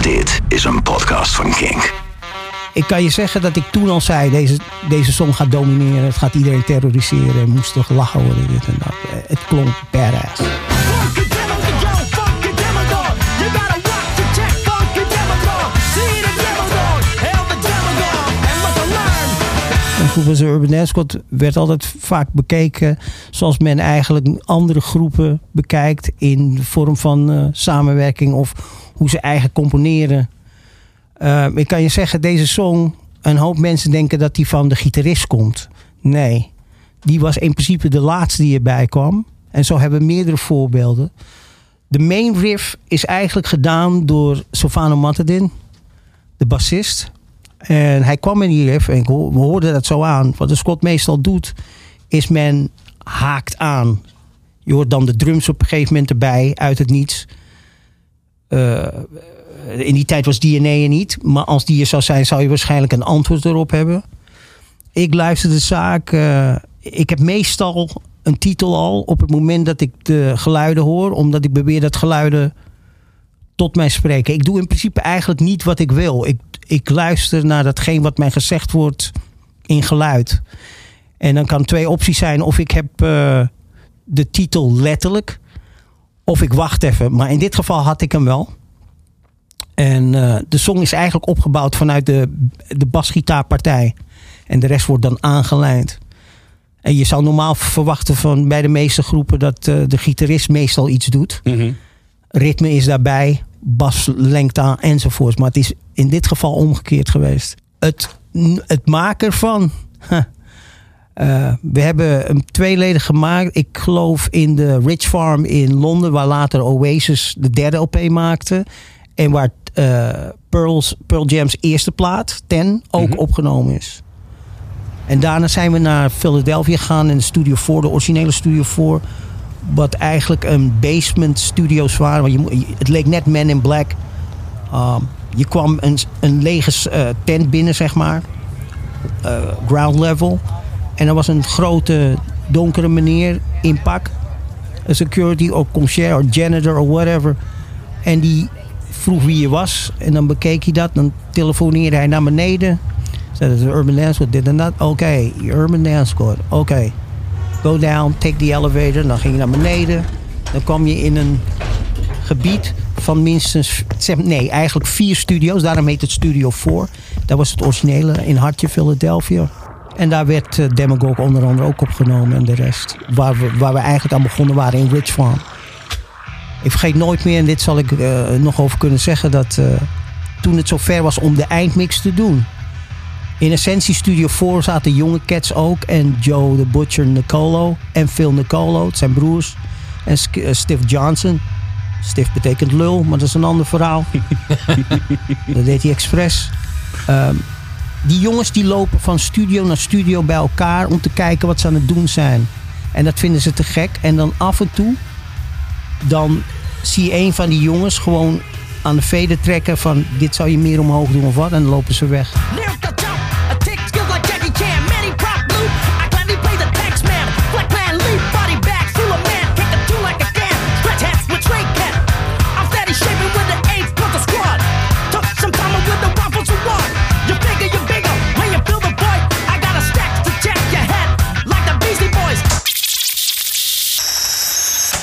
Dit is een podcast van Kink. Ik kan je zeggen dat ik toen al zei, deze, deze song gaat domineren. Het gaat iedereen terroriseren. Moest toch lachen worden, dit en dat. Eh, Het klonk badass. Als Urban Escort werd altijd vaak bekeken zoals men eigenlijk andere groepen bekijkt in de vorm van eh, samenwerking of hoe ze eigen componeren. Eh, ik kan je zeggen, deze song, een hoop mensen denken dat die van de gitarist komt. Nee, die was in principe de laatste die erbij kwam. En zo hebben we meerdere voorbeelden. De main riff is eigenlijk gedaan door Sofano Matadin, de bassist. En hij kwam in die riff en we hoorden dat zo aan. Wat de Scott meestal doet, is men haakt aan. Je hoort dan de drums op een gegeven moment erbij, uit het niets. Eh, in die tijd was DNA er niet. Maar als die er zou zijn, zou je waarschijnlijk een antwoord erop hebben. Ik luister de zaak. eh, ik heb meestal een titel al op het moment dat ik de geluiden hoor. Omdat ik beweer dat geluiden tot mij spreken. Ik doe in principe eigenlijk niet wat ik wil. Ik, ik luister naar datgene wat mij gezegd wordt in geluid. En dan kan twee opties zijn. Of ik heb eh, de titel letterlijk. Of ik wacht even. Maar in dit geval had ik hem wel. En eh, de song is eigenlijk opgebouwd vanuit de, de basgitaarpartij. En de rest wordt dan aangelijnd. En je zou normaal verwachten van bij de meeste groepen dat eh, de gitarist meestal iets doet. Ritme is daarbij, bas lengt aan enzovoorts. Maar het is in dit geval omgekeerd geweest. Het, het maken van. huh. Eh, we hebben een tweeledig gemaakt. Ik geloof in de Rich Farm in Londen, waar later Oasis de derde LP maakte. En waar eh, Pearl's, Pearl Jam's eerste plaat, Ten, ook opgenomen is. En daarna zijn we naar Philadelphia gegaan in de Studio 4, de originele Studio 4. Wat eigenlijk een basement studio's waren. Want je, het leek net Men in Black. Um, je kwam een, een lege eh, tent binnen, zeg maar. Ground level. En er was een grote donkere meneer in pak. Een security of concierge of janitor of whatever. En die vroeg wie je was. En dan bekeek hij dat. Dan telefoneerde hij naar beneden. Zei dat is Urban Dance Squad, dit en dat. Oké, Urban Dance Squad. Oké. Go down, take the elevator. Dan ging je naar beneden. Dan kwam je in een gebied van minstens... Nee, eigenlijk vier studio's. Daarom heet het Studio 4. Dat was het originele in Hartje, Philadelphia. En daar werd uh, Demagogue onder andere ook opgenomen en de rest. Waar we, waar we eigenlijk aan begonnen waren in Rich Farm. Ik vergeet nooit meer, en dit zal ik eh, nog over kunnen zeggen, dat eh, toen het zover was om de eindmix te doen. In Essentie Studio 4 zaten jonge cats ook. En Joe the Butcher Nicolo. En Phil Nicolo, het zijn broers. En eh, Stiff Johnson. Stiff betekent lul, maar dat is een ander verhaal. dat deed hij expres. Ehm, die jongens die lopen van studio naar studio bij elkaar om te kijken wat ze aan het doen zijn. En dat vinden ze te gek. En dan af en toe, dan zie je een van die jongens gewoon aan de veder trekken van dit zou je meer omhoog doen of wat. En dan lopen ze weg.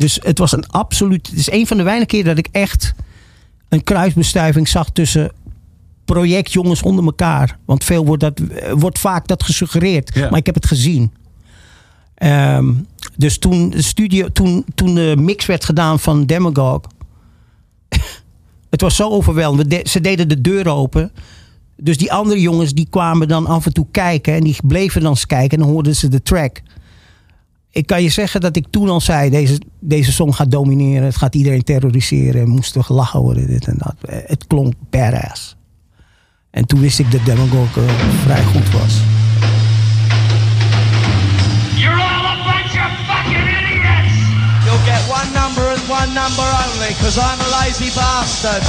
Dus het was een absoluut. Het is een van de weinige keer dat ik echt een kruisbestuiving zag tussen projectjongens onder elkaar. Want veel wordt, dat, wordt vaak dat gesuggereerd. Ja. Maar ik heb het gezien. Ehm, dus toen de, studio, toen, toen de mix werd gedaan van Demagogue. het was zo overweldigend. De- ze deden de deur open. Dus die andere jongens die kwamen dan af en toe kijken. En die bleven dan eens kijken. En dan hoorden ze de track ik kan je zeggen dat ik toen al zei: deze, deze song gaat domineren. Het gaat iedereen terroriseren. Moest toch lachen worden, dit en dat. Eh, Het klonk badass. En toen wist ik dat Demagogue eh, vrij goed was. You're all a bunch of fucking idiots! You'll get one number and one number only, because I'm a lazy bastard.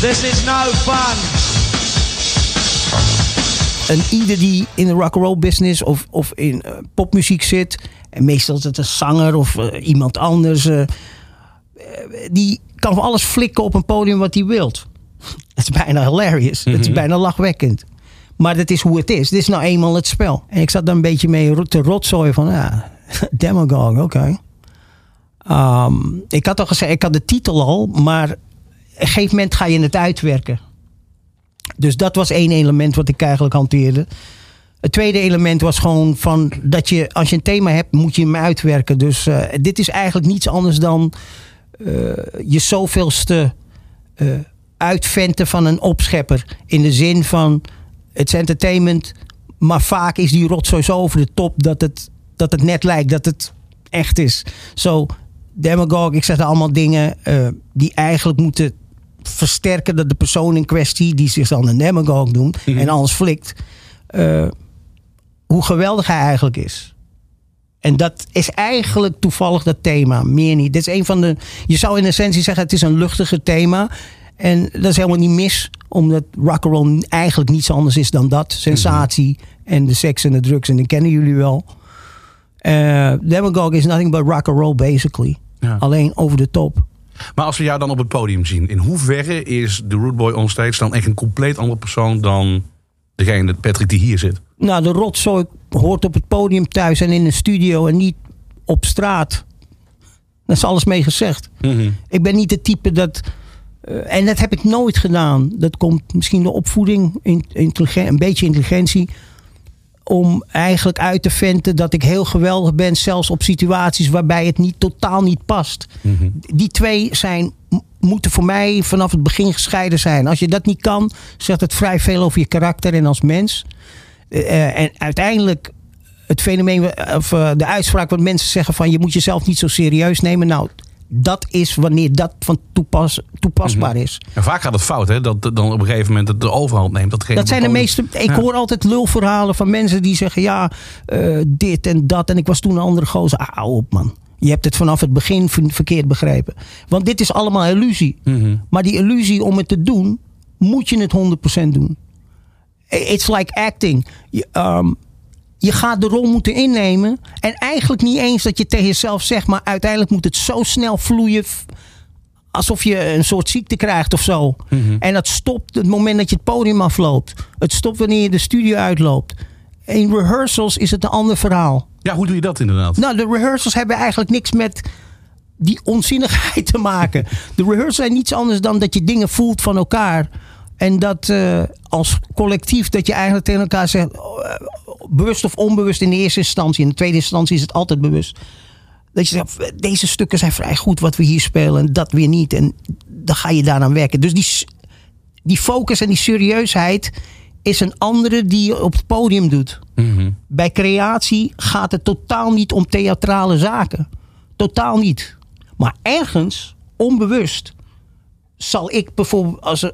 This is no fun. En ieder die in de rock'n'roll business of, of in eh, popmuziek zit. En meestal is het een zanger of eh, iemand anders. eh, die kan van alles flikken op een podium wat hij wilt. Het is bijna hilarious. Het is bijna lachwekkend. Maar dat is hoe het is. Dit is nou eenmaal het spel. En ik zat daar een beetje mee te rotzooien van, ja, demagogue, oké. Ehm, ik had al gezegd, ik had de titel al, maar op een gegeven moment ga je het uitwerken. Dus dat was één element wat ik eigenlijk hanteerde. Het tweede element was gewoon van dat je, als je een thema hebt, moet je hem uitwerken. Dus eh, dit is eigenlijk niets anders dan eh, je zoveelste eh uitventen van een opschepper. In de zin van het is entertainment, maar vaak is die rotzooi zo over de top dat het, dat het net lijkt dat het echt is. Zo, demagogue, ik zeg allemaal dingen die eigenlijk moeten versterken dat de persoon in kwestie, die zich dan een demagogue noemt en alles flikt, eh, hoe geweldig hij eigenlijk is. En dat is eigenlijk toevallig dat thema, meer niet. Dit is een van de. Je zou in essentie zeggen: het is een luchtiger thema. En dat is helemaal niet mis, omdat rock'n'roll eigenlijk niets anders is dan dat. Sensatie en de seks en de drugs, en dat kennen jullie wel. Eh Demagogue is nothing but rock'n'roll, basically. Ja. Alleen over de top. Maar als we jou dan op het podium zien, in hoeverre is de Root Boy onstage dan echt een compleet andere persoon dan degene, Patrick, die hier zit? Nou, de rotzooi hoort op het podium thuis en in een studio en niet op straat. Daar is alles mee gezegd. Ik ben niet de type dat. eh, en dat heb ik nooit gedaan. Dat komt misschien de opvoeding, intelligen- een beetje intelligentie. Om eigenlijk uit te venten dat ik heel geweldig ben, zelfs op situaties waarbij het niet, totaal niet past. Die twee zijn, moeten voor mij vanaf het begin gescheiden zijn. Als je dat niet kan, zegt het vrij veel over je karakter en als mens. Eh, en uiteindelijk het fenomeen, of eh, de uitspraak wat mensen zeggen van je moet jezelf niet zo serieus nemen. Nou, dat is wanneer dat van toepas, toepasbaar is. En vaak gaat het fout, hè? Dat dan op een gegeven moment het de overhand neemt. Dat, Dat zijn de meeste. Ik hoor altijd lulverhalen van mensen die zeggen: ja, eh, dit en dat. En ik was toen een andere gozer. Ah, hou op, man. Je hebt het vanaf het begin ver- verkeerd begrepen. Want dit is allemaal illusie. Maar die illusie om het te doen, moet je het 100% doen. It's like acting. Je, ehm, je gaat de rol moeten innemen. En eigenlijk niet eens dat je tegen jezelf zegt, maar uiteindelijk moet het zo snel vloeien. Alsof je een soort ziekte krijgt of zo. En dat stopt het moment dat je het podium afloopt. Het stopt wanneer je de studio uitloopt. In rehearsals is het een ander verhaal. Ja, hoe doe je dat inderdaad? Nou, de rehearsals hebben eigenlijk niks met die onzinnigheid te maken. De rehearsals zijn niets anders dan dat je dingen voelt van elkaar. En dat eh, als collectief dat je eigenlijk tegen elkaar zegt, oh, eh, bewust of onbewust in de eerste instantie. In de tweede instantie is het altijd bewust. Dat je zegt, deze stukken zijn vrij goed wat we hier spelen en dat weer niet. En dan ga je daaraan werken. Dus die, die focus en die serieusheid is een andere die je op het podium doet. Bij creatie gaat het totaal niet om theatrale zaken. Totaal niet. Maar ergens, onbewust, zal ik bijvoorbeeld als, eh,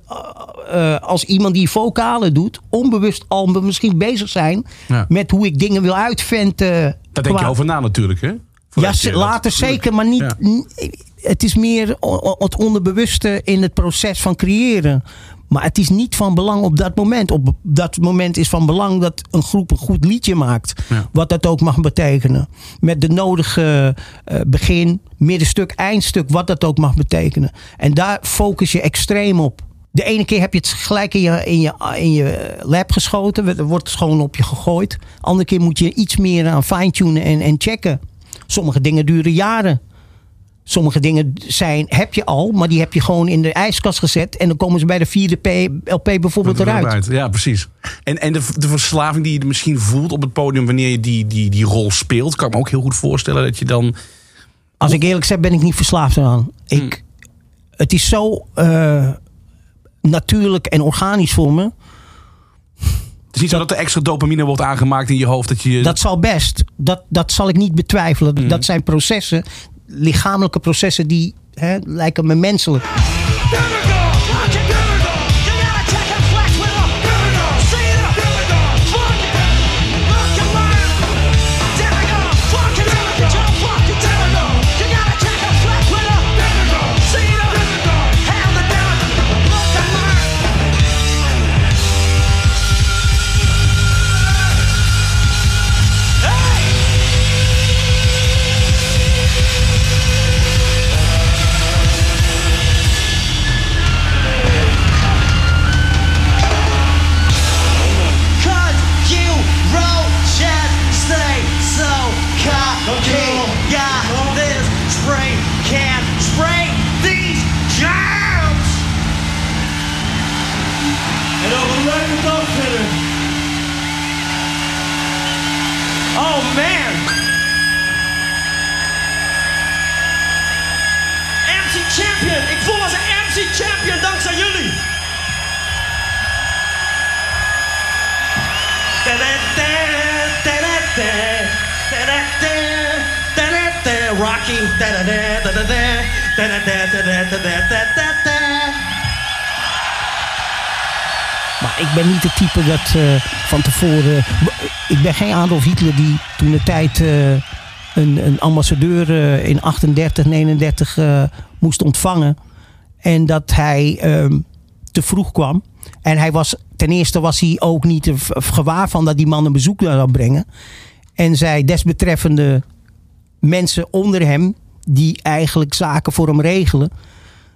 eh, als iemand die vocalen doet, onbewust al misschien bezig zijn Ja. met hoe ik dingen wil uitventen. Daar denk je over na natuurlijk, hè? ja, Voordat dat- later zeker, maar niet. Ja. Het is meer het onderbewuste in het proces van creëren. Maar het is niet van belang op dat moment. Op dat moment is van belang dat een groep een goed liedje maakt. Ja. Wat dat ook mag betekenen. Met de nodige eh, begin, middenstuk, eindstuk, wat dat ook mag betekenen. En daar focus je extreem op. De ene keer heb je het gelijk in je, in je, in je lab geschoten. Er wordt het gewoon op je gegooid. Andere keer moet je iets meer aan fine-tunen en, en checken. Sommige dingen duren jaren. Sommige dingen zijn, heb je al, maar die heb je gewoon in de ijskast gezet. En dan komen ze bij de vierde P, LP bijvoorbeeld eruit. Ja, precies. En, en de, de verslaving die je misschien voelt op het podium wanneer je die, die, die rol speelt, kan ik me ook heel goed voorstellen dat je dan. Als ik eerlijk zeg, ben ik niet verslaafd aan. Ik, Het is zo eh, natuurlijk en organisch voor me. Het is niet zo dat er extra dopamine wordt aangemaakt in je hoofd dat je. Dat zal best. Dat, dat zal ik niet betwijfelen. Mhm. Dat zijn processen, lichamelijke processen die hè, lijken me menselijk. Maar ik ben niet het type dat eh, van tevoren. Ik ben geen Adolf Hitler die toen de tijd eh, een, een ambassadeur eh, in 38, 39 eh, moest ontvangen. En dat hij ehm, te vroeg kwam. En hij was, ten eerste was hij ook niet gewaar van dat die man een bezoek zou brengen. En zij desbetreffende mensen onder hem, die eigenlijk zaken voor hem regelen.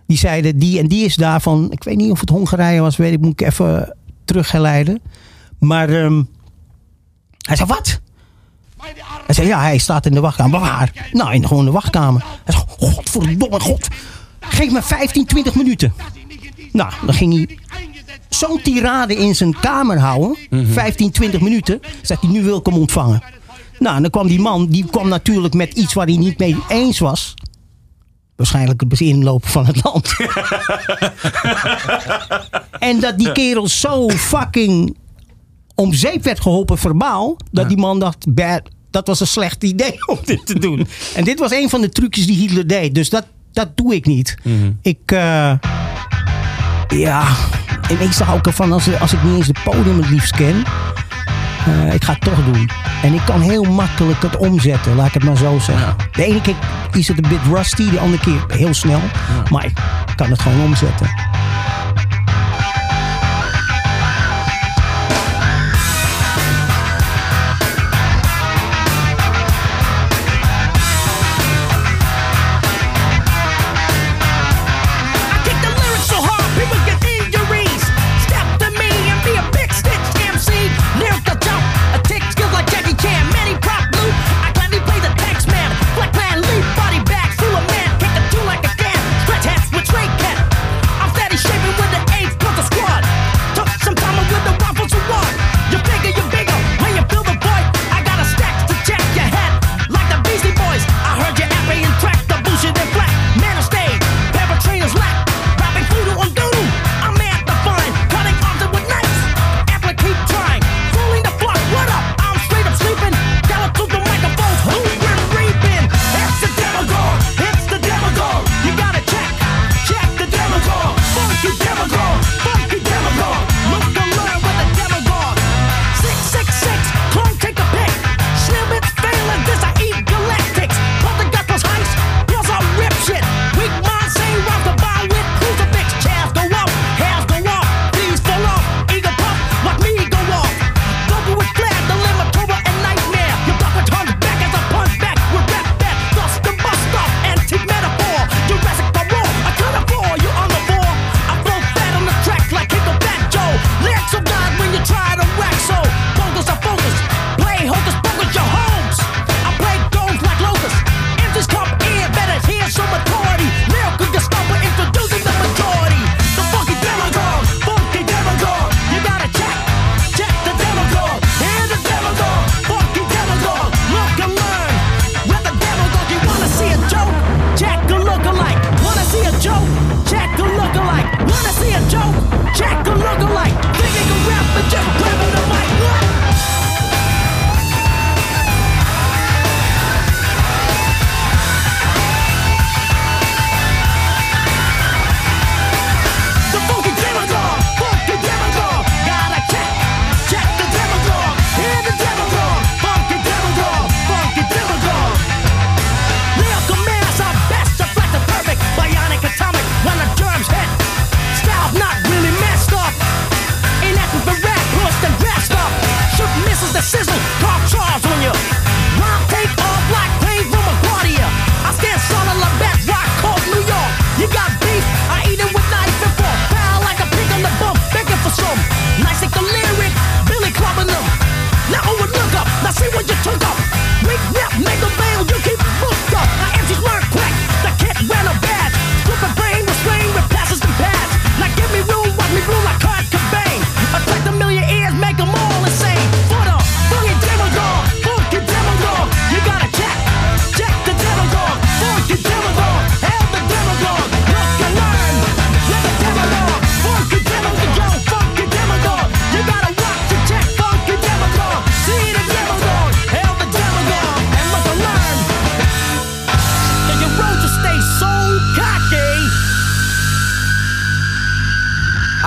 Die zeiden, die en die is daarvan. Ik weet niet of het Hongarije was, weet ik, moet ik even teruggeleiden. Maar ehm, hij zei, wat? Hij zei, ja, hij staat in de wachtkamer. Waar? Nou, in gewoon de wachtkamer. Hij zei, godverdomme god. Geef me 15, 20 minuten. Nou, dan ging hij zo'n tirade in zijn kamer houden. 15, 20 minuten. Zegt hij, nu wil ik hem ontvangen. Nou, en dan kwam die man, die kwam natuurlijk met iets waar hij niet mee eens was. Waarschijnlijk het inlopen van het land. en dat die kerel zo fucking om zeep werd geholpen verbaal. Dat die man dacht, bad, dat was een slecht idee om dit te doen. en dit was een van de trucjes die Hitler deed. Dus dat, dat doe ik niet. Ik, eh, ja, en ik hou ik ervan als, als ik niet eens het podium het liefst ken. Eh, ik ga het toch doen. En ik kan heel makkelijk het omzetten, laat ik het maar zo zeggen. De ene keer is het een bit rusty, de andere keer heel snel. Maar ik kan het gewoon omzetten.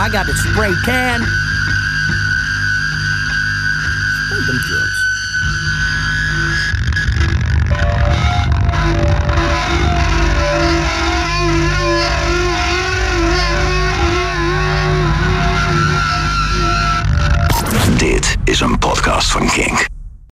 I got it spray can. Spray them drums. Dit is een podcast van Kink.